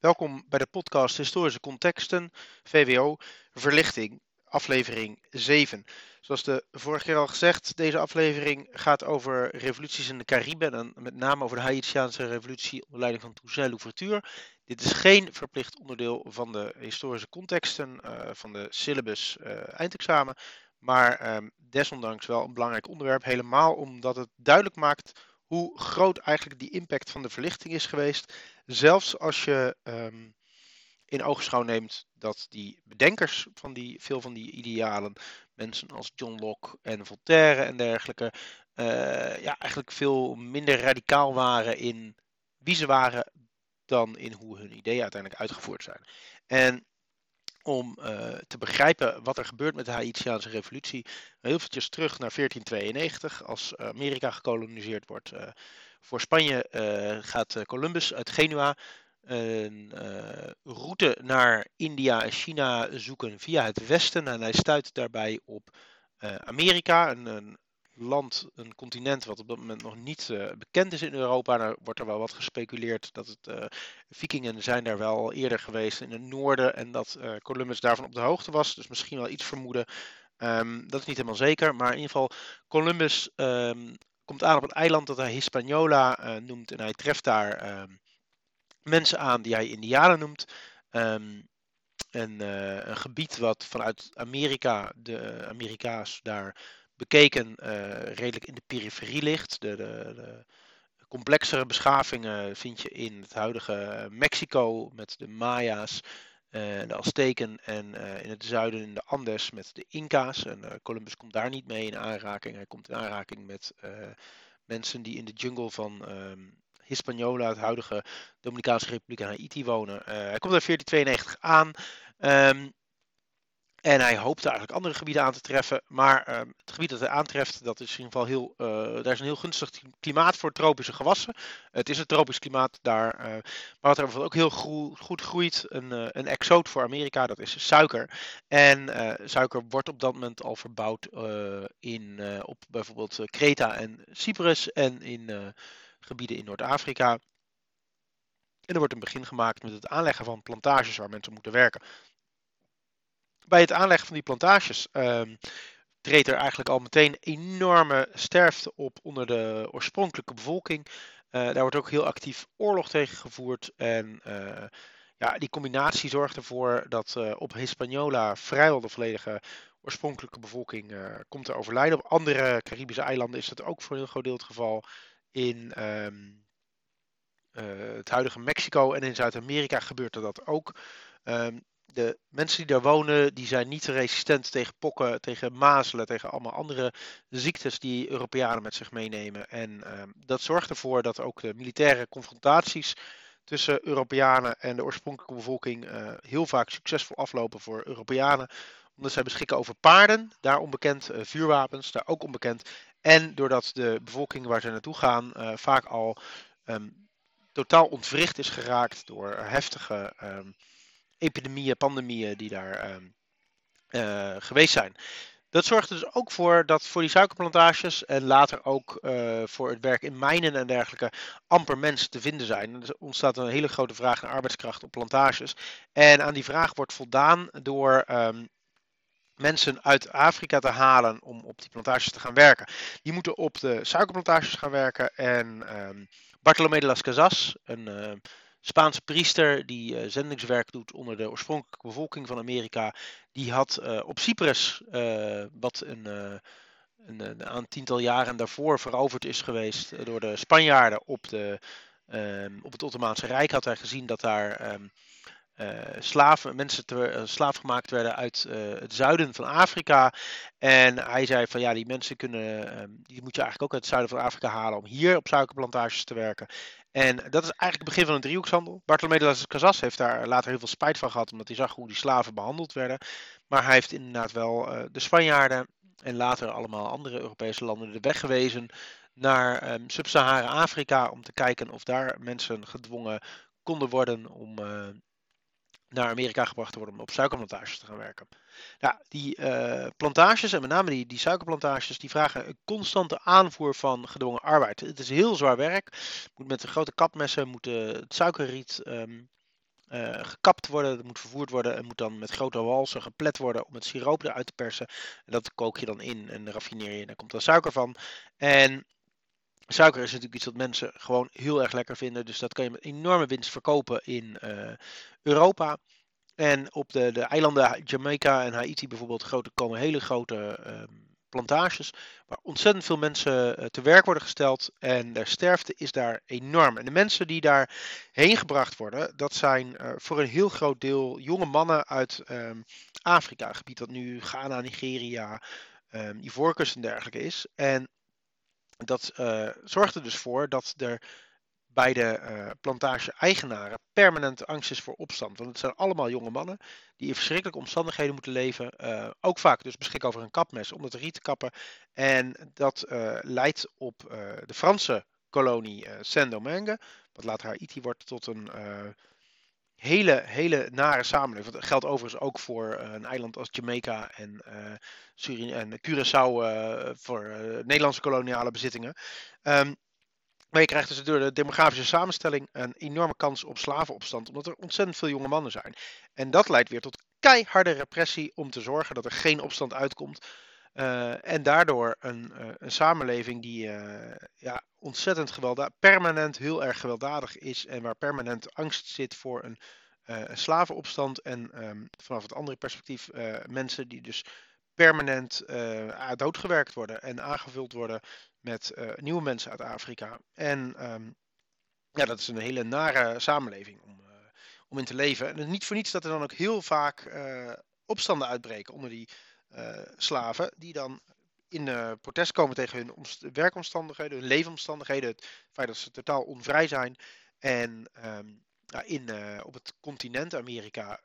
Welkom bij de podcast Historische Contexten, VWO, Verlichting, aflevering 7. Zoals de vorige keer al gezegd, deze aflevering gaat over revoluties in de Cariben en met name over de Haitiaanse revolutie onder leiding van Toussaint Louverture. Dit is geen verplicht onderdeel van de historische contexten uh, van de syllabus uh, eindexamen, maar um, desondanks wel een belangrijk onderwerp, helemaal omdat het duidelijk maakt hoe groot eigenlijk die impact van de verlichting is geweest. Zelfs als je um, in oogschouw neemt dat die bedenkers van die, veel van die idealen, mensen als John Locke en Voltaire en dergelijke, uh, ja, eigenlijk veel minder radicaal waren in wie ze waren dan in hoe hun ideeën uiteindelijk uitgevoerd zijn. En om uh, te begrijpen wat er gebeurt met de Haitiaanse revolutie. Heel eventjes terug naar 1492, als Amerika gekoloniseerd wordt. Uh, voor Spanje uh, gaat Columbus uit Genua een route naar India en China zoeken via het westen. En hij stuit daarbij op Amerika, een, een land, een continent wat op dat moment nog niet uh, bekend is in Europa. Daar wordt er wel wat gespeculeerd dat het uh, vikingen zijn daar wel eerder geweest in het noorden en dat uh, Columbus daarvan op de hoogte was. Dus misschien wel iets vermoeden. Um, dat is niet helemaal zeker, maar in ieder geval Columbus um, komt aan op een eiland dat hij Hispaniola noemt en hij treft daar um, mensen aan die hij Indianen noemt. en een gebied wat vanuit Amerika, de Amerika's daar bekeken uh, redelijk in de periferie ligt. De, de, de, complexere beschavingen vind je in het huidige Mexico met de Maya's, uh, de Azteken en in het zuiden in de Andes met de Inca's. En Columbus komt daar niet mee in aanraking. Hij komt in aanraking met mensen die in de jungle van um, Hispaniola, het huidige Dominicaanse Republiek en Haiti wonen. hij komt in 1492 aan. En hij hoopte eigenlijk andere gebieden aan te treffen. Maar uh, het gebied dat hij aantreft, dat is in ieder geval heel, uh, daar is een heel gunstig klimaat voor tropische gewassen. Het is een tropisch klimaat daar. Uh, maar wat er bijvoorbeeld ook heel goed groeit, een, uh, een exoot voor Amerika, dat is suiker. En suiker wordt op dat moment al verbouwd in, op bijvoorbeeld Kreta en Cyprus en in gebieden in Noord-Afrika. En er wordt een begin gemaakt met het aanleggen van plantages waar mensen moeten werken bij het aanleggen van die plantages um, treedt er eigenlijk al meteen enorme sterfte op onder de oorspronkelijke bevolking. Uh, daar wordt ook heel actief oorlog tegen gevoerd. En uh, ja, die combinatie zorgt ervoor dat uh, op Hispaniola vrijwel de volledige oorspronkelijke bevolking komt te overlijden. Op andere Caribische eilanden is dat ook voor een heel groot deel het geval. In um, het huidige Mexico en in Zuid-Amerika gebeurt er dat ook. Um, de mensen die daar wonen, die zijn niet resistent tegen pokken, tegen mazelen, tegen allemaal andere ziektes die Europeanen met zich meenemen. En uh, dat zorgt ervoor dat ook de militaire confrontaties tussen Europeanen en de oorspronkelijke bevolking uh, heel vaak succesvol aflopen voor Europeanen. Omdat zij beschikken over paarden, daar onbekend, uh, vuurwapens, daar ook onbekend. En doordat de bevolking waar ze naartoe gaan uh, vaak al um, totaal ontwricht is geraakt door heftige um, epidemieën, pandemieën die daar uh, geweest zijn. Dat zorgt er dus ook voor dat voor die suikerplantages en later ook uh, voor het werk in mijnen en dergelijke amper mensen te vinden zijn. Er ontstaat een hele grote vraag naar arbeidskracht op plantages. En aan die vraag wordt voldaan door um, mensen uit Afrika te halen om op die plantages te gaan werken. Die moeten op de suikerplantages gaan werken en um, Bartolomé de las Casas, een uh, Spaanse priester die uh, zendingswerk doet onder de oorspronkelijke bevolking van Amerika, die had uh, op Cyprus, uh, wat een, een, een, een tiental jaren daarvoor veroverd is geweest door de Spanjaarden op, de, ehm, op het Ottomaanse Rijk, had hij gezien dat daar um, slaven, mensen te, slaaf gemaakt werden uit het zuiden van Afrika. En hij zei van ja, die mensen kunnen, um, die moet je eigenlijk ook uit het zuiden van Afrika halen om hier op suikerplantages te werken. En dat is eigenlijk het begin van een driehoekshandel. Bartolomé las Casas heeft daar later heel veel spijt van gehad, omdat hij zag hoe die slaven behandeld werden. Maar hij heeft inderdaad wel de Spanjaarden en later allemaal andere Europese landen de weg gewezen naar um, Sub-Sahara Afrika om te kijken of daar mensen gedwongen konden worden om naar Amerika gebracht te worden om op suikerplantages te gaan werken. Nou, die uh, plantages, en met name die, die suikerplantages, die vragen een constante aanvoer van gedwongen arbeid. Het is heel zwaar werk. Moet met grote kapmessen moet het suikerriet um, gekapt worden, dat moet vervoerd worden en moet dan met grote walsen geplet worden om het siroop eruit te persen. En dat kook je dan in en raffineer je en daar komt dan suiker van. En suiker is natuurlijk iets wat mensen gewoon heel erg lekker vinden, dus dat kan je met enorme winst verkopen in Europa. En op de, de eilanden Jamaica en Haiti bijvoorbeeld komen hele grote um, plantages waar ontzettend veel mensen uh, te werk worden gesteld en de sterfte is daar enorm. En de mensen die daar heen gebracht worden, dat zijn uh, voor een heel groot deel jonge mannen uit um, Afrika, gebied dat nu Ghana, Nigeria, um, Ivoorkust en dergelijke is. En dat uh, zorgt er dus voor dat er bij de uh, plantage-eigenaren permanent angst is voor opstand. Want het zijn allemaal jonge mannen die in verschrikkelijke omstandigheden moeten leven. Uh, ook vaak dus beschikken over een kapmes om het riet te kappen. En dat uh, leidt op de Franse kolonie Saint-Domingue, wat later Haiti wordt, tot een hele, hele nare samenleving. Dat geldt overigens ook voor een eiland als Jamaica en, Suriname en Curaçao voor Nederlandse koloniale bezittingen. Um, maar je krijgt dus door de demografische samenstelling een enorme kans op slavenopstand, omdat er ontzettend veel jonge mannen zijn. En dat leidt weer tot keiharde repressie om te zorgen dat er geen opstand uitkomt. Uh, en daardoor een, uh, een samenleving die uh, ja, ontzettend gewelddadig, permanent heel erg gewelddadig is en waar permanent angst zit voor een, een slavenopstand. En um, vanaf het andere perspectief mensen die dus permanent doodgewerkt worden en aangevuld worden met uh, nieuwe mensen uit Afrika. En um, ja, dat is een hele nare samenleving om, uh, om in te leven. En het niet voor niets dat er dan ook heel vaak uh, opstanden uitbreken onder die slaven, die dan in protest komen tegen hun werkomstandigheden, hun leefomstandigheden, het feit dat ze totaal onvrij zijn. En nou, in, op het continent Amerika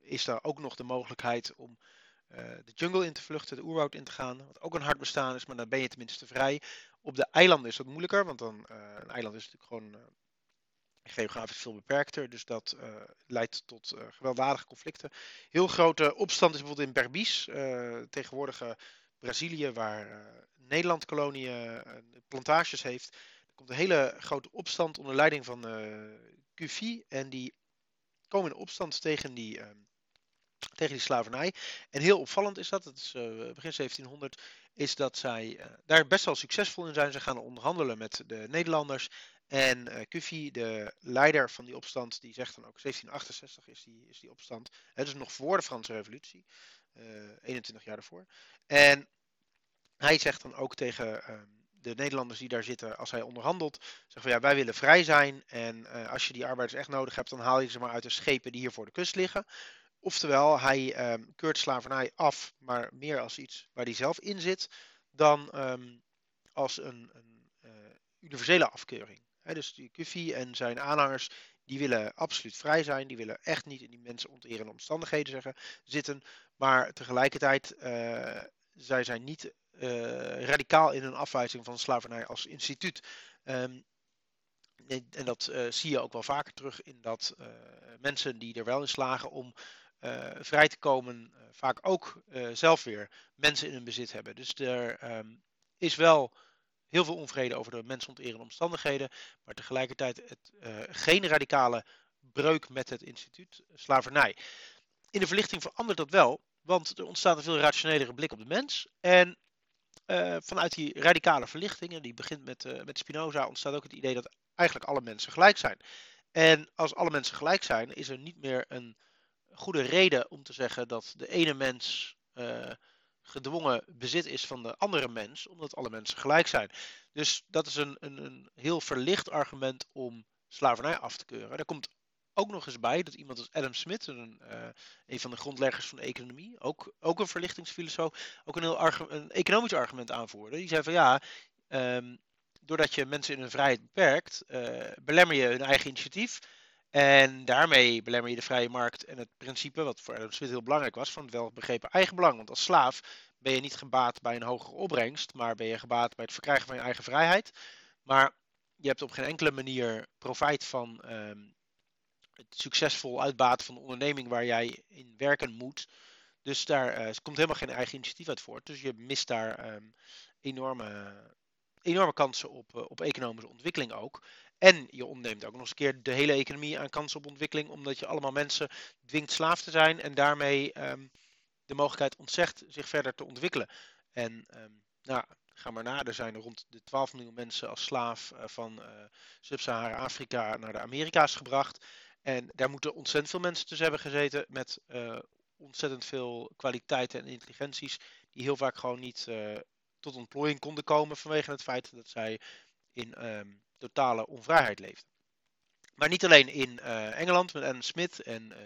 is daar ook nog de mogelijkheid om uh, de jungle in te vluchten, de oerwoud in te gaan. Wat ook een hard bestaan is, maar dan ben je tenminste vrij. Op de eilanden is dat moeilijker, want dan, uh, een eiland is natuurlijk gewoon uh, geografisch veel beperkter. Dus dat leidt tot gewelddadige conflicten. Heel grote opstand is bijvoorbeeld in Berbice, tegenwoordige Brazilië, waar Nederland koloniën, plantages heeft. Er komt een hele grote opstand onder leiding van Cufi. En die komen in opstand tegen die ehm, tegen die slavernij. En heel opvallend is dat, het is uh, begin 1700, is dat zij uh, daar best wel succesvol in zijn. Ze gaan onderhandelen met de Nederlanders. En uh, Kufi, de leider van die opstand, die zegt dan ook 1768 is die, is die opstand. Het is nog voor de Franse Revolutie, 21 jaar daarvoor. En hij zegt dan ook tegen ehm, de Nederlanders die daar zitten, als hij onderhandelt, zegt van ja, wij willen vrij zijn. En als je die arbeiders echt nodig hebt, dan haal je ze maar uit de schepen die hier voor de kust liggen. Oftewel, hij um, keurt slavernij af, maar meer als iets waar hij zelf in zit, dan um, als een, een uh, universele afkeuring. Dus die Kufi en zijn aanhangers, die willen absoluut vrij zijn, die willen echt niet in die mensen onterende omstandigheden zeggen, zitten, maar tegelijkertijd, uh, zij zijn niet uh, radicaal in hun afwijzing van slavernij als instituut. Um, en dat zie je ook wel vaker terug in dat mensen die er wel in slagen om vrij te komen, uh, vaak ook uh, zelf weer mensen in hun bezit hebben. Dus er um, is wel heel veel onvrede over de mensonterende omstandigheden, maar tegelijkertijd het, geen radicale breuk met het instituut slavernij. In de verlichting verandert dat wel, want er ontstaat een veel rationelere blik op de mens. En vanuit die radicale verlichting, en die begint met, met Spinoza, ontstaat ook het idee dat eigenlijk alle mensen gelijk zijn. En als alle mensen gelijk zijn, is er niet meer een goede reden om te zeggen dat de ene mens uh, gedwongen bezit is van de andere mens, omdat alle mensen gelijk zijn. Dus dat is een, een, een heel verlicht argument om slavernij af te keuren. Daar komt ook nog eens bij dat iemand als Adam Smith, een, uh, een van de grondleggers van de economie, ook, ook een verlichtingsfilosoof, ook een heel een economisch argument aanvoerde. Die zei van ja, um, doordat je mensen in hun vrijheid beperkt, uh, belemmer je hun eigen initiatief. En daarmee belemmer je de vrije markt en het principe, wat voor Adam Smith heel belangrijk was, van het welbegrepen eigenbelang. Want als slaaf ben je niet gebaat bij een hogere opbrengst, maar ben je gebaat bij het verkrijgen van je eigen vrijheid. Maar je hebt op geen enkele manier profijt van um, het succesvol uitbaten van de onderneming waar jij in werken moet. Dus daar uh, komt helemaal geen eigen initiatief uit voort. Dus je mist daar um, enorme, enorme kansen op, uh, op economische ontwikkeling ook. En je ontneemt ook nog eens een keer de hele economie aan kans op ontwikkeling, omdat je allemaal mensen dwingt slaaf te zijn en daarmee ehm, de mogelijkheid ontzegt zich verder te ontwikkelen. En um, nou, ga maar na, er zijn rond de 12 miljoen mensen als slaaf uh, van uh, Sub-Sahara-Afrika naar de Amerika's gebracht. En daar moeten ontzettend veel mensen tussen hebben gezeten met uh, ontzettend veel kwaliteiten en intelligenties, die heel vaak gewoon niet tot ontplooiing konden komen vanwege het feit dat zij in um, totale onvrijheid leefden. Maar niet alleen in uh, Engeland met Adam Smith en uh,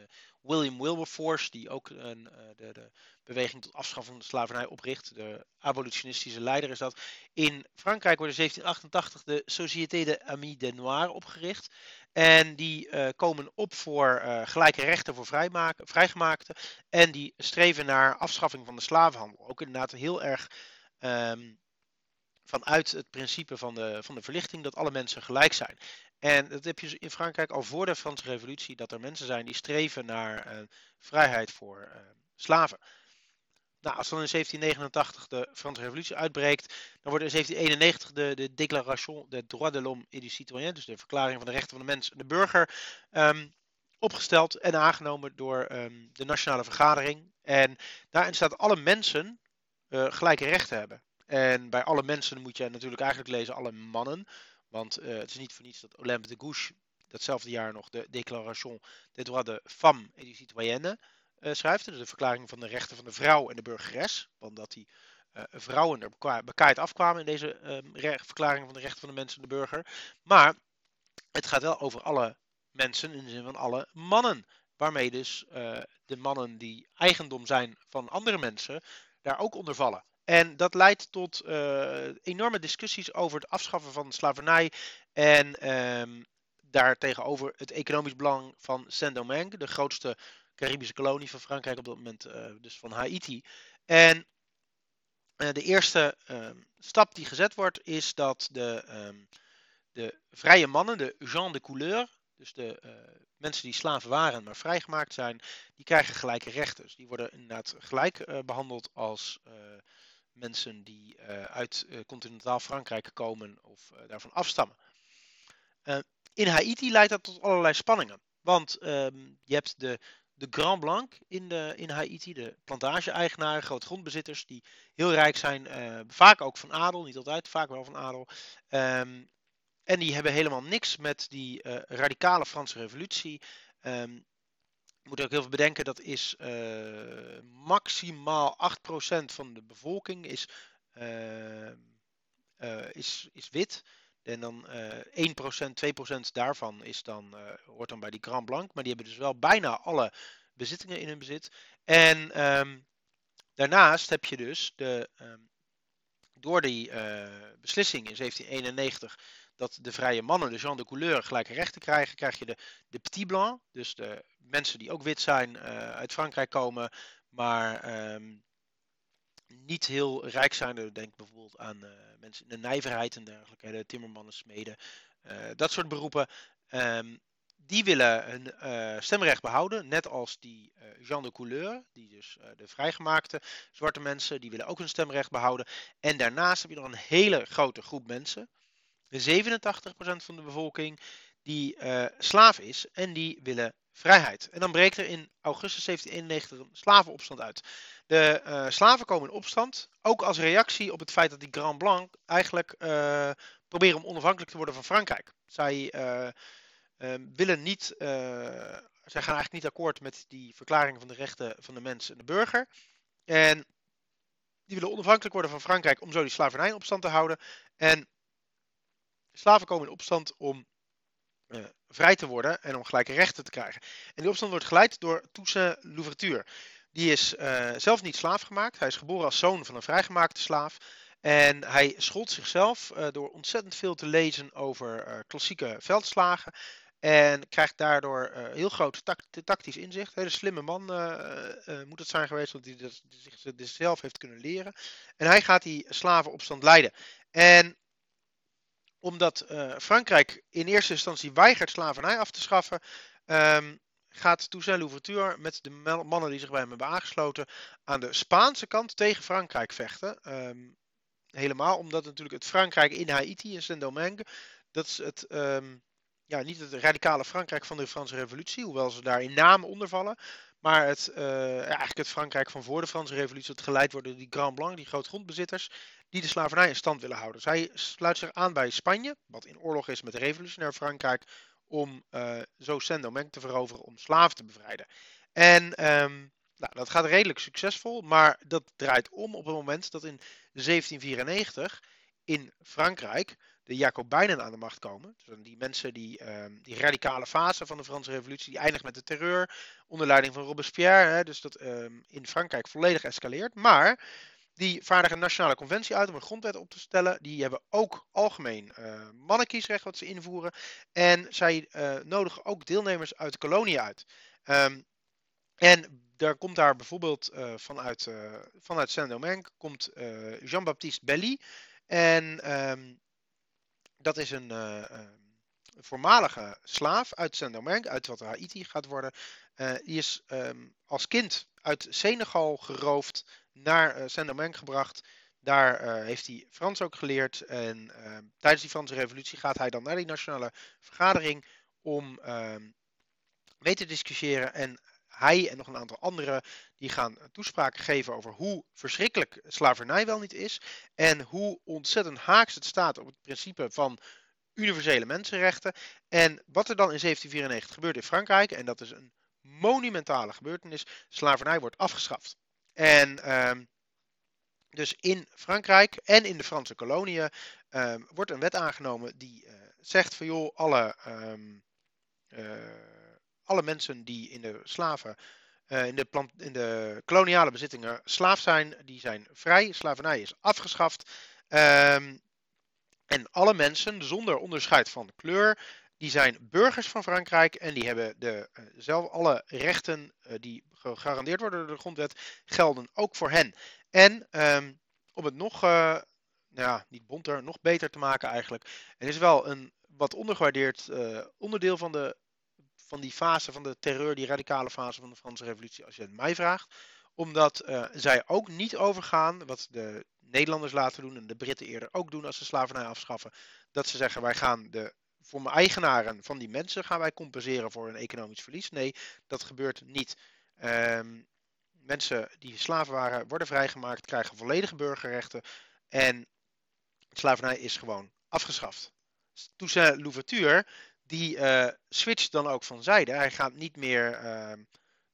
William Wilberforce, die ook een, uh, de, de, beweging tot afschaffing van de slavernij opricht. De abolitionistische leider is dat. In Frankrijk wordt in 1788 de Société de Amis des Noirs opgericht. En die komen op voor gelijke rechten voor vrijgemaakten. En die streven naar afschaffing van de slavenhandel. Ook inderdaad heel erg um, vanuit het principe van de, van de verlichting dat alle mensen gelijk zijn. En dat heb je in Frankrijk al voor de Franse Revolutie, dat er mensen zijn die streven naar uh, vrijheid voor uh, slaven. Nou, als dan in 1789 de Franse Revolutie uitbreekt, dan wordt in 1791 de, de Déclaration des droits de l'homme et du citoyen, dus de verklaring van de rechten van de mens en de burger, um, opgesteld en aangenomen door um, de Nationale Vergadering. En daarin staat alle mensen uh, gelijke rechten hebben. En bij alle mensen moet je natuurlijk eigenlijk lezen alle mannen. Want uh, het is niet voor niets dat Olympe de Gouges datzelfde jaar nog de Déclaration des droits de femme et du citoyenne uh, schrijft. Dus de verklaring van de rechten van de vrouw en de burgeres. Want dat die uh, vrouwen er bekaaid afkwamen in deze uh, verklaring van de rechten van de mensen en de burger. Maar het gaat wel over alle mensen in de zin van alle mannen. Waarmee dus de mannen die eigendom zijn van andere mensen daar ook onder vallen. En dat leidt tot uh, enorme discussies over het afschaffen van slavernij en um, daartegenover het economisch belang van Saint-Domingue, de grootste Caribische kolonie van Frankrijk op dat moment, uh, dus van Haiti. En uh, de eerste um, stap die gezet wordt is dat de, um, de vrije mannen, de gens de couleur, dus de mensen die slaven waren maar vrijgemaakt zijn, die krijgen gelijke rechten. Dus die worden inderdaad gelijk behandeld als mensen die uh, uit uh, continentaal Frankrijk komen of uh, daarvan afstammen. in Haiti leidt dat tot allerlei spanningen. Want um, je hebt de, de Grand Blanc in, de, in Haiti, de plantage-eigenaren, grootgrondbezitters, die heel rijk zijn, vaak ook van adel, niet altijd, vaak wel van adel. Um, en die hebben helemaal niks met die radicale Franse revolutie. Je moet ook heel veel bedenken, dat is uh, maximaal 8% van de bevolking is, uh, uh, is, is wit. En dan 1%, 2% daarvan is dan, hoort dan bij die Grand Blanc. Maar die hebben dus wel bijna alle bezittingen in hun bezit. En um, daarnaast heb je dus de, um, door die beslissing in 1791 dat de vrije mannen, de gens de couleur, gelijke rechten krijgen, krijg je de, de petit blanc, dus de mensen die ook wit zijn, uh, uit Frankrijk komen, maar um, niet heel rijk zijn. Denk bijvoorbeeld aan uh, mensen in de nijverheid en dergelijke, de timmermannen, smeden, uh, dat soort beroepen. Um, die willen hun stemrecht behouden, net als die Jean de Couleur, die dus de vrijgemaakte zwarte mensen, die willen ook hun stemrecht behouden. En daarnaast heb je nog een hele grote groep mensen, 87% van de bevolking die uh, slaaf is en die willen vrijheid. En dan breekt er in augustus 1791 een slavenopstand uit. De uh, slaven komen in opstand, ook als reactie op het feit dat die Grand Blanc eigenlijk uh, proberen om onafhankelijk te worden van Frankrijk. Zij willen niet, zij gaan eigenlijk niet akkoord met die verklaring van de rechten van de mens en de burger. En die willen onafhankelijk worden van Frankrijk om zo die slavernij in opstand te houden. En slaven komen in opstand om uh, vrij te worden en om gelijke rechten te krijgen. En die opstand wordt geleid door Toussaint Louverture. Die is uh, zelf niet slaaf gemaakt. Hij is geboren als zoon van een vrijgemaakte slaaf. En hij schold zichzelf uh, door ontzettend veel te lezen over klassieke veldslagen. En krijgt daardoor heel groot tact tactisch inzicht. Een hele slimme man moet het zijn geweest, want hij dat, zich dit zelf heeft kunnen leren. En hij gaat die slavenopstand leiden. En omdat uh, Frankrijk in eerste instantie weigert slavernij af te schaffen, um, gaat Toussaint Louverture met de mannen die zich bij hem hebben aangesloten aan de Spaanse kant tegen Frankrijk vechten. Um, helemaal omdat natuurlijk het Frankrijk in Haiti, in Saint-Domingue, Dat is het, ehm, ja, niet het radicale Frankrijk van de Franse Revolutie, hoewel ze daar in naam onder vallen. Maar het, uh, eigenlijk het Frankrijk van voor de Franse Revolutie, dat geleid wordt door die Grand Blanc, die grootgrondbezitters, die de slavernij in stand willen houden. Zij sluit zich aan bij Spanje, wat in oorlog is met revolutionair Frankrijk, om uh, zo Saint-Domingue te veroveren om slaven te bevrijden. En um, nou, dat gaat redelijk succesvol, maar dat draait om op het moment dat in 1794 in Frankrijk de Jacobijnen aan de macht komen. Dus die mensen die, um, die radicale fase van de Franse Revolutie, die eindigt met de terreur onder leiding van Robespierre. Hè, dus dat um, in Frankrijk volledig escaleert. Maar die vaardigen een nationale conventie uit om een grondwet op te stellen. Die hebben ook algemeen uh, mannenkiesrecht wat ze invoeren. En zij uh, nodigen ook deelnemers uit de koloniën uit. Um, en daar komt daar bijvoorbeeld uh, vanuit, vanuit Saint-Domingue komt Jean-Baptiste Belly. En dat is een voormalige slaaf uit Saint-Domingue, uit wat Haiti gaat worden. die is um, als kind uit Senegal geroofd naar uh, Saint-Domingue gebracht. Daar heeft hij Frans ook geleerd. En uh, tijdens die Franse revolutie gaat hij dan naar die nationale vergadering om mee te discussiëren. En hij en nog een aantal anderen die gaan toespraken geven over hoe verschrikkelijk slavernij wel niet is. En hoe ontzettend haaks het staat op het principe van universele mensenrechten. En wat er dan in 1794 gebeurt in Frankrijk, en dat is een monumentale gebeurtenis, slavernij wordt afgeschaft. En um, dus in Frankrijk en in de Franse koloniën um, wordt een wet aangenomen die uh, zegt van joh, alle, um, uh, alle mensen die in de slaven, uh, in, de in de koloniale bezittingen slaaf zijn, die zijn vrij. Slavernij is afgeschaft. en alle mensen, zonder onderscheid van kleur, die zijn burgers van Frankrijk en die hebben de, uh, zelf alle rechten uh, die gegarandeerd worden door de grondwet, gelden ook voor hen. En um, om het nog, uh, nou niet bonter, nog beter te maken eigenlijk. Er is wel een wat ondergewaardeerd onderdeel van, de, van die fase van de terreur, die radicale fase van de Franse revolutie, als je het mij vraagt. Omdat zij ook niet overgaan, wat de Nederlanders laten doen en de Britten eerder ook doen als ze slavernij afschaffen. Dat ze zeggen wij gaan de voor mijn eigenaren van die mensen gaan wij compenseren voor een economisch verlies. Nee, dat gebeurt niet. Um, mensen die slaven waren, worden vrijgemaakt, krijgen volledige burgerrechten. En slavernij is gewoon afgeschaft. Toussaint Louverture, die uh, switcht dan ook van zijde. Hij gaat niet meer uh,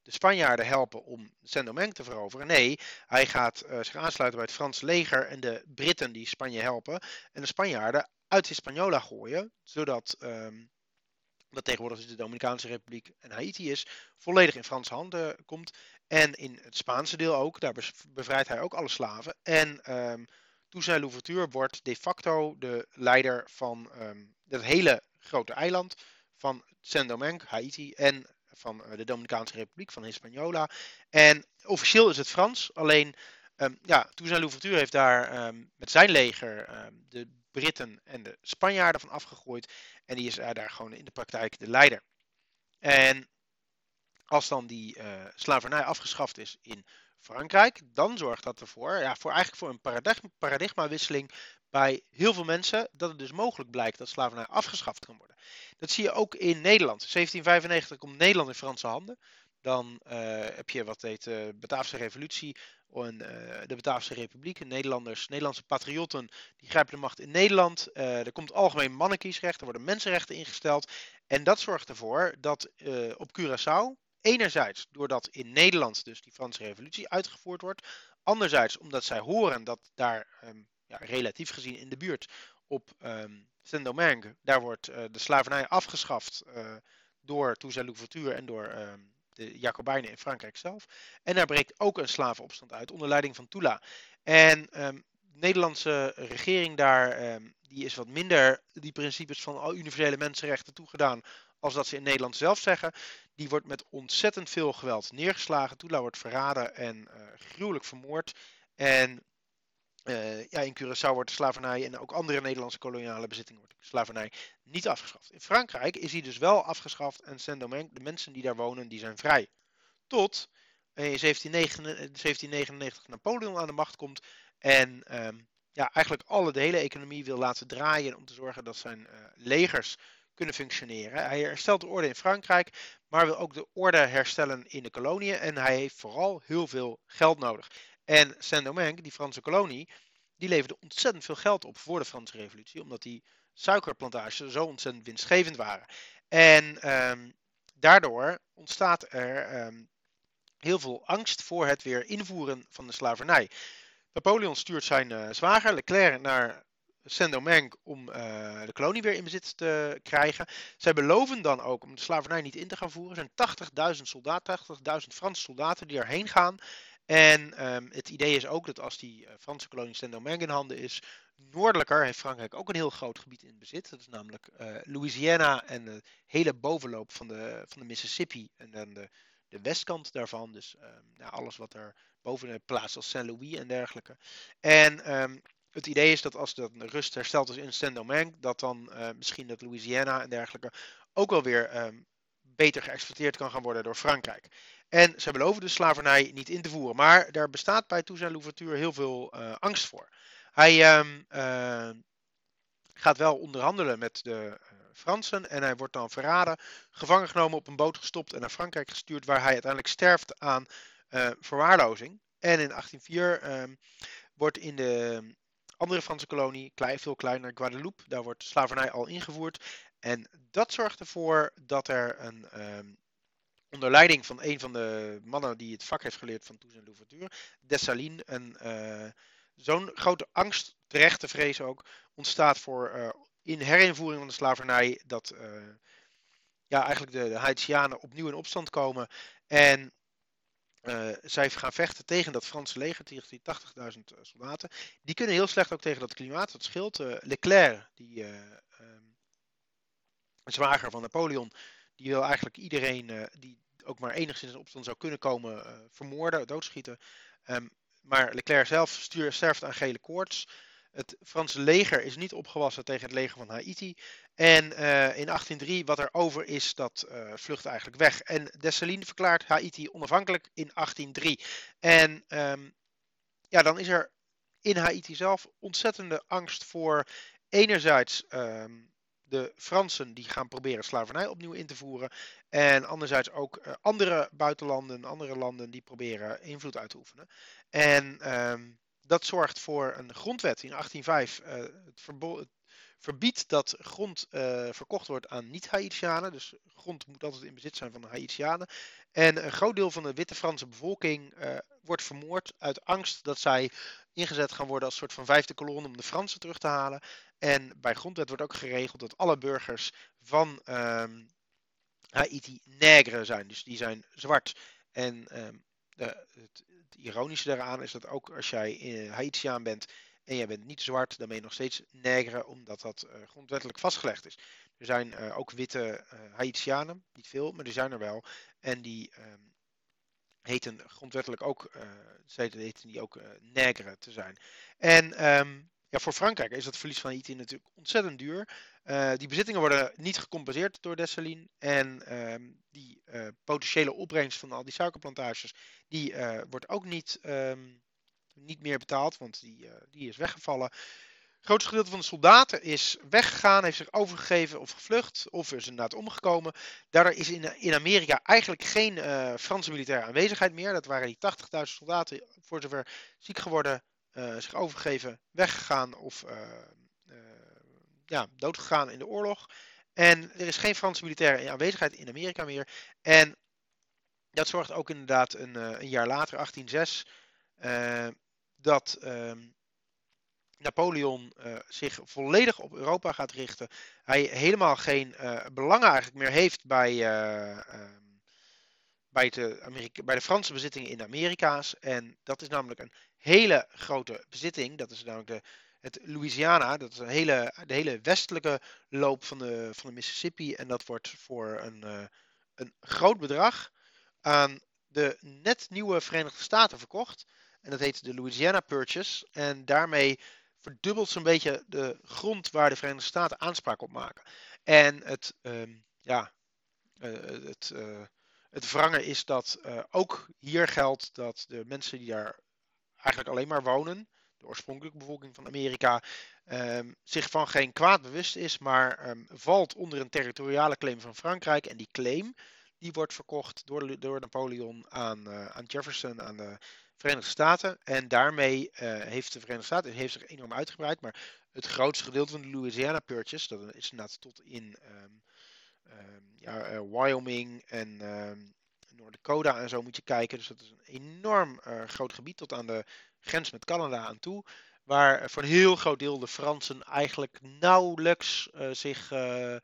de Spanjaarden helpen om Saint-Domingue te veroveren. Nee, hij gaat uh, zich aansluiten bij het Franse leger en de Britten die Spanje helpen. En de Spanjaarden uit Hispaniola gooien, zodat um, dat tegenwoordig de Dominicaanse Republiek en Haiti is, volledig in Franse handen komt. En in het Spaanse deel ook, daar bevrijdt hij ook alle slaven. En um, Toussaint Louverture wordt de facto de leider van um, het hele grote eiland van Saint-Domingue, Haiti en van uh, de Dominicaanse Republiek van Hispaniola. En officieel is het Frans, alleen um, ja, Toussaint Louverture heeft daar um, met zijn leger um, de Britten en de Spanjaarden van afgegooid. En die is daar gewoon in de praktijk de leider. En als dan die uh, slavernij afgeschaft is in Frankrijk, dan zorgt dat ervoor, ja, voor eigenlijk voor een paradigma, paradigmawisseling bij heel veel mensen, dat het dus mogelijk blijkt dat slavernij afgeschaft kan worden. Dat zie je ook in Nederland. 1795 komt Nederland in Franse handen. Dan uh, heb je wat heet de uh, Bataafse Revolutie en uh, de Bataafse Republiek. Nederlanders, Nederlandse patriotten, die grijpen de macht in Nederland. Uh, er komt algemeen mannenkiesrecht, er worden mensenrechten ingesteld. En dat zorgt ervoor dat op Curaçao, enerzijds doordat in Nederland dus die Franse Revolutie uitgevoerd wordt. Anderzijds omdat zij horen dat daar um, ja, relatief gezien in de buurt op um, Saint-Domingue, daar wordt de slavernij afgeschaft door Toussaint Louverture en door... Um, de Jacobijnen in Frankrijk zelf. En daar breekt ook een slavenopstand uit onder leiding van Tula. En de Nederlandse regering daar, die is wat minder die principes van universele mensenrechten toegedaan als dat ze in Nederland zelf zeggen. Die wordt met ontzettend veel geweld neergeslagen. Tula wordt verraden en uh, gruwelijk vermoord. En uh, ja, in Curaçao wordt de slavernij en ook andere Nederlandse koloniale bezittingen wordt slavernij niet afgeschaft. In Frankrijk is die dus wel afgeschaft en Saint-Domingue, de mensen die daar wonen, die zijn vrij. Tot in 1799, 1799 Napoleon aan de macht komt en um, ja, eigenlijk alle, de hele economie wil laten draaien om te zorgen dat zijn legers kunnen functioneren. Hij herstelt de orde in Frankrijk, maar wil ook de orde herstellen in de koloniën. En hij heeft vooral heel veel geld nodig. En Saint-Domingue, die Franse kolonie, die leverde ontzettend veel geld op voor de Franse Revolutie, omdat die suikerplantages zo ontzettend winstgevend waren. En um, daardoor ontstaat er um, heel veel angst voor het weer invoeren van de slavernij. Napoleon stuurt zijn uh, zwager Leclerc naar Saint-Domingue om uh, de kolonie weer in bezit te krijgen. Zij beloven dan ook om de slavernij niet in te gaan voeren. Er zijn 80.000 soldaten, 80.000 Franse soldaten die erheen gaan. En um, het idee is ook dat als die uh, Franse kolonie Saint-Domingue in handen is, noordelijker heeft Frankrijk ook een heel groot gebied in bezit. Dat is namelijk uh, Louisiana en de hele bovenloop van de, van de Mississippi en dan de, de westkant daarvan. Dus um, nou, alles wat er boven de plaats als Saint-Louis en dergelijke. En um, het idee is dat als de rust hersteld is in Saint-Domingue, dat dan uh, misschien dat Louisiana en dergelijke ook wel weer um, beter geëxploiteerd kan gaan worden door Frankrijk. En ze beloven de slavernij niet in te voeren. Maar daar bestaat bij Toussaint Louverture heel veel uh, angst voor. Hij um, uh, gaat wel onderhandelen met de Fransen en hij wordt dan verraden, gevangen genomen, op een boot gestopt en naar Frankrijk gestuurd, waar hij uiteindelijk sterft aan verwaarlozing. En in 1804 um, wordt in de andere Franse kolonie, klein, veel kleiner, Guadeloupe, daar wordt slavernij al ingevoerd. En dat zorgt ervoor dat er een um, onder leiding van een van de mannen die het vak heeft geleerd van Toussaint Louverture, Dessalines, een uh, zo'n grote angst, terecht te vrezen ook, ontstaat voor uh, in herinvoering van de slavernij dat uh, ja, eigenlijk de, de Haitianen opnieuw in opstand komen en uh, zij gaan vechten tegen dat Franse leger, tegen die 80.000 soldaten. Die kunnen heel slecht ook tegen dat klimaat. Dat scheelt. Uh, Leclerc, die um, zwager van Napoleon, die wil eigenlijk iedereen die ook maar enigszins in opstand zou kunnen komen vermoorden, doodschieten. Um, maar Leclerc zelf stuur, sterft aan gele koorts. Het Franse leger is niet opgewassen tegen het leger van Haiti. En uh, in 1803, wat er over is, dat uh, vlucht eigenlijk weg. En Dessalines verklaart Haiti onafhankelijk in 1803. En um, ja, dan is er in Haiti zelf ontzettende angst voor enerzijds um, de Fransen die gaan proberen slavernij opnieuw in te voeren. En anderzijds ook uh, andere buitenlanden, andere landen die proberen invloed uit te oefenen. En um, dat zorgt voor een grondwet in 1805. Uh, het, verbiedt dat grond uh, verkocht wordt aan niet-Haitianen. Dus grond moet altijd in bezit zijn van de Haitianen. En een groot deel van de witte Franse bevolking uh, wordt vermoord uit angst dat zij ingezet gaan worden als soort van vijfde kolonne om de Fransen terug te halen. En bij grondwet wordt ook geregeld dat alle burgers van um, Haiti negre zijn. Dus die zijn zwart. En um, de, het, het, ironische daaraan is dat ook als jij uh, Haitiaan bent en jij bent niet zwart, dan ben je nog steeds negre, omdat dat uh, grondwettelijk vastgelegd is. Er zijn uh, ook witte Haitianen, niet veel, maar die zijn er wel. En die um, heten grondwettelijk ook, heten die ook negre te zijn. En um, ja, voor Frankrijk is dat verlies van Haiti natuurlijk ontzettend duur. Uh, die bezittingen worden niet gecompenseerd door Dessalines. En uh, die uh, potentiële opbrengst van al die suikerplantages, die uh, wordt ook niet, um, niet meer betaald, want die, die is weggevallen. Het grootste gedeelte van de soldaten is weggegaan, heeft zich overgegeven of gevlucht, of is inderdaad omgekomen. Daardoor is in, in Amerika eigenlijk geen Franse militaire aanwezigheid meer. Dat waren die 80.000 soldaten, voor zover ziek geworden, zich overgegeven, weggegaan of ja, doodgegaan in de oorlog. En er is geen Franse militaire aanwezigheid in Amerika meer. En dat zorgt ook inderdaad een, een jaar later, 1806, uh, dat uh, Napoleon zich volledig op Europa gaat richten. Hij helemaal geen belangen eigenlijk meer heeft bij, ehm, bij, de Amerika bij de Franse bezittingen in de Amerika's. En dat is namelijk een hele grote bezitting. Dat is namelijk de het Louisiana, dat is een hele, de hele westelijke loop van de, van de Mississippi. En dat wordt voor een, uh, een groot bedrag aan de net nieuwe Verenigde Staten verkocht. En dat heet de Louisiana Purchase. En daarmee verdubbelt zo'n beetje de grond waar de Verenigde Staten aanspraak op maken. En het, um, ja, uh, het, uh, het wrangen is dat ook hier geldt dat de mensen die daar eigenlijk alleen maar wonen, de oorspronkelijke bevolking van Amerika, ehm, zich van geen kwaad bewust is, maar ehm, valt onder een territoriale claim van Frankrijk. En die claim die wordt verkocht door, door Napoleon aan, uh, aan Jefferson, aan de Verenigde Staten. En daarmee uh, heeft de Verenigde Staten heeft zich enorm uitgebreid. Maar het grootste gedeelte van de Louisiana Purchase, dat is inderdaad tot in um, ja, uh, Wyoming en Noord-Dakota en zo moet je kijken. Dus dat is een enorm uh, groot gebied tot aan de grens met Canada aan toe. Waar voor een heel groot deel de Fransen eigenlijk nauwelijks uh, zich uh,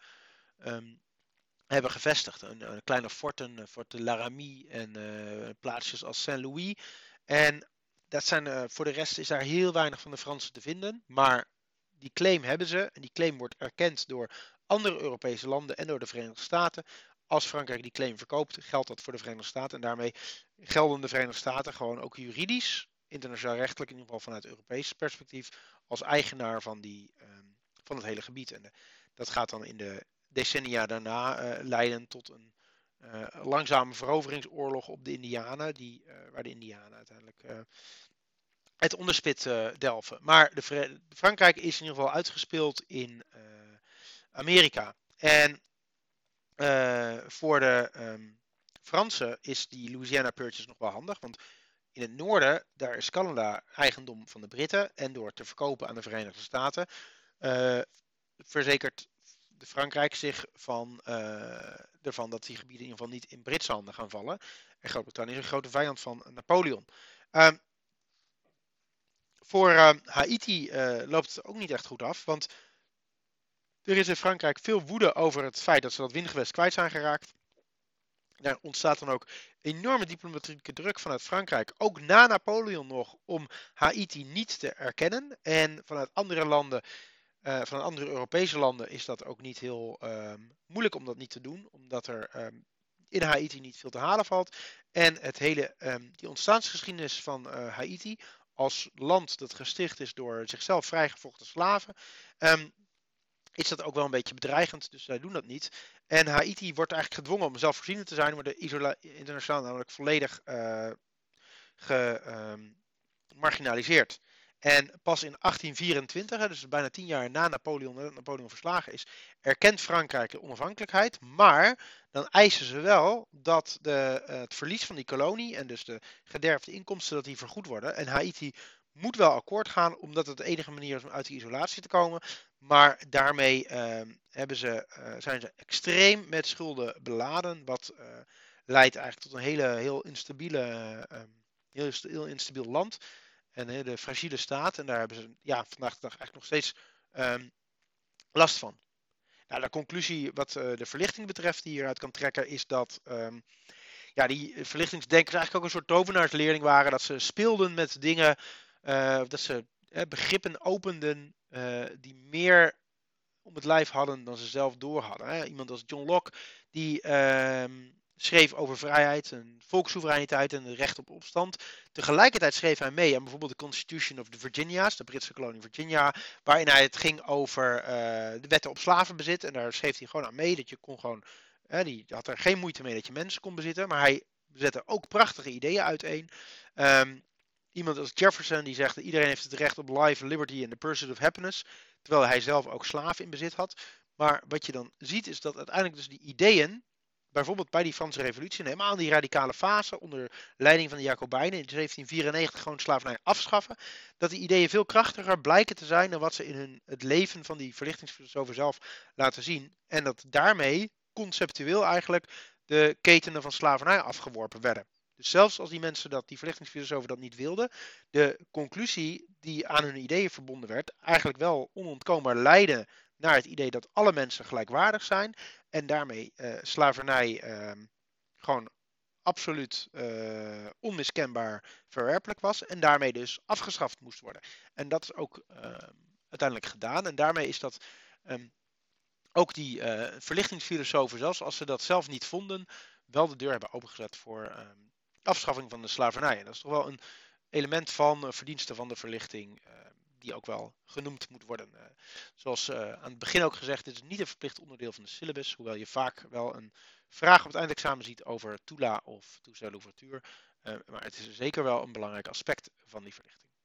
um, hebben gevestigd. Een, een kleine forten, Fort de Laramie en plaatsjes als Saint-Louis. En dat zijn, voor de rest is daar heel weinig van de Fransen te vinden. Maar die claim hebben ze. En die claim wordt erkend door andere Europese landen en door de Verenigde Staten als Frankrijk die claim verkoopt, geldt dat voor de Verenigde Staten. En daarmee gelden de Verenigde Staten gewoon ook juridisch, internationaal rechtelijk, in ieder geval vanuit Europees perspectief, als eigenaar van, die, um, van het hele gebied. En de, dat gaat dan in de decennia daarna uh, leiden tot een uh, langzame veroveringsoorlog op de Indianen, die, waar de Indianen uiteindelijk het onderspit delven. Maar de, Frankrijk is in ieder geval uitgespeeld in Amerika. En uh, voor de um, Fransen is die Louisiana Purchase nog wel handig. Want in het noorden, daar is Canada eigendom van de Britten. En door te verkopen aan de Verenigde Staten, uh, verzekert Frankrijk zich van, uh, ervan dat die gebieden in ieder geval niet in Britse handen gaan vallen. En Groot-Brittannië is een grote vijand van Napoleon. Um, voor uh, Haiti loopt het ook niet echt goed af. Want er is in Frankrijk veel woede over het feit dat ze dat windgewest kwijt zijn geraakt. Daar ontstaat dan ook enorme diplomatieke druk vanuit Frankrijk, ook na Napoleon nog, om Haiti niet te erkennen. En vanuit andere landen, uh, vanuit andere Europese landen, is dat ook niet heel uh, moeilijk om dat niet te doen, omdat er um, in Haiti niet veel te halen valt. En het hele, um, die ontstaansgeschiedenis van uh, Haiti als land dat gesticht is door zichzelf vrijgevochten slaven. Um, is dat ook wel een beetje bedreigend. Dus zij doen dat niet. En Haiti wordt eigenlijk gedwongen om zelfvoorzienend te zijn, maar de internationaal namelijk volledig uh, gemarginaliseerd. Um, en pas in 1824, dus bijna tien jaar na Napoleon, Napoleon verslagen is, erkent Frankrijk de onafhankelijkheid. Maar dan eisen ze wel dat de, uh, het verlies van die kolonie en dus de gederfde inkomsten, dat die vergoed worden. En Haiti moet wel akkoord gaan, omdat het de enige manier is om uit die isolatie te komen. Maar daarmee uh, hebben ze, uh, zijn ze extreem met schulden beladen, wat uh, leidt eigenlijk tot een hele, heel instabiele, ehm, heel, heel, instabiel land. En een hele fragile staat. En daar hebben ze ja, vandaag de dag eigenlijk nog steeds um, last van. Nou, de conclusie wat de verlichting betreft die hieruit kan trekken, is dat ja, die verlichtingsdenkers eigenlijk ook een soort tovenaarsleerling waren. Dat ze speelden met dingen dat ze begrippen openden uh, die meer om het lijf hadden dan ze zelf door hadden. Hè. Iemand als John Locke, die ehm, schreef over vrijheid en volkssoevereiniteit en het recht op opstand. Tegelijkertijd schreef hij mee aan bijvoorbeeld de Constitution of the Virginia's, de Britse kolonie Virginia, waarin hij het ging over de wetten op slavenbezit. En daar schreef hij gewoon aan mee dat je kon gewoon, die had er geen moeite mee dat je mensen kon bezitten, maar hij zette ook prachtige ideeën uiteen. Um, iemand als Jefferson die zegt dat iedereen heeft het recht op life, liberty en the pursuit of happiness. Terwijl hij zelf ook slaven in bezit had. Maar wat je dan ziet is dat uiteindelijk dus die ideeën, bijvoorbeeld bij die Franse revolutie, helemaal die radicale fase onder leiding van de Jacobijnen in 1794 gewoon slavernij afschaffen, dat die ideeën veel krachtiger blijken te zijn dan wat ze in hun, het leven van die verlichtingsfilosofen zelf laten zien. En dat daarmee conceptueel eigenlijk de ketenen van slavernij afgeworpen werden. Dus zelfs als die mensen dat, die verlichtingsfilosofen dat niet wilden, de conclusie die aan hun ideeën verbonden werd, eigenlijk wel onontkoombaar leidde naar het idee dat alle mensen gelijkwaardig zijn en daarmee uh, slavernij uh, gewoon absoluut uh, onmiskenbaar verwerpelijk was en daarmee dus afgeschaft moest worden. En dat is ook ehm, uiteindelijk gedaan en daarmee is dat um, ook die uh, verlichtingsfilosofen, zelfs als ze dat zelf niet vonden, wel de deur hebben opengezet voor afschaffing van de slavernij. Dat is toch wel een element van uh, verdiensten van de verlichting, uh, die ook wel genoemd moet worden. Uh, zoals aan het begin ook gezegd, dit is niet een verplicht onderdeel van de syllabus, hoewel je vaak wel een vraag op het eindexamen ziet over Tula of toestel maar het is zeker wel een belangrijk aspect van die verlichting.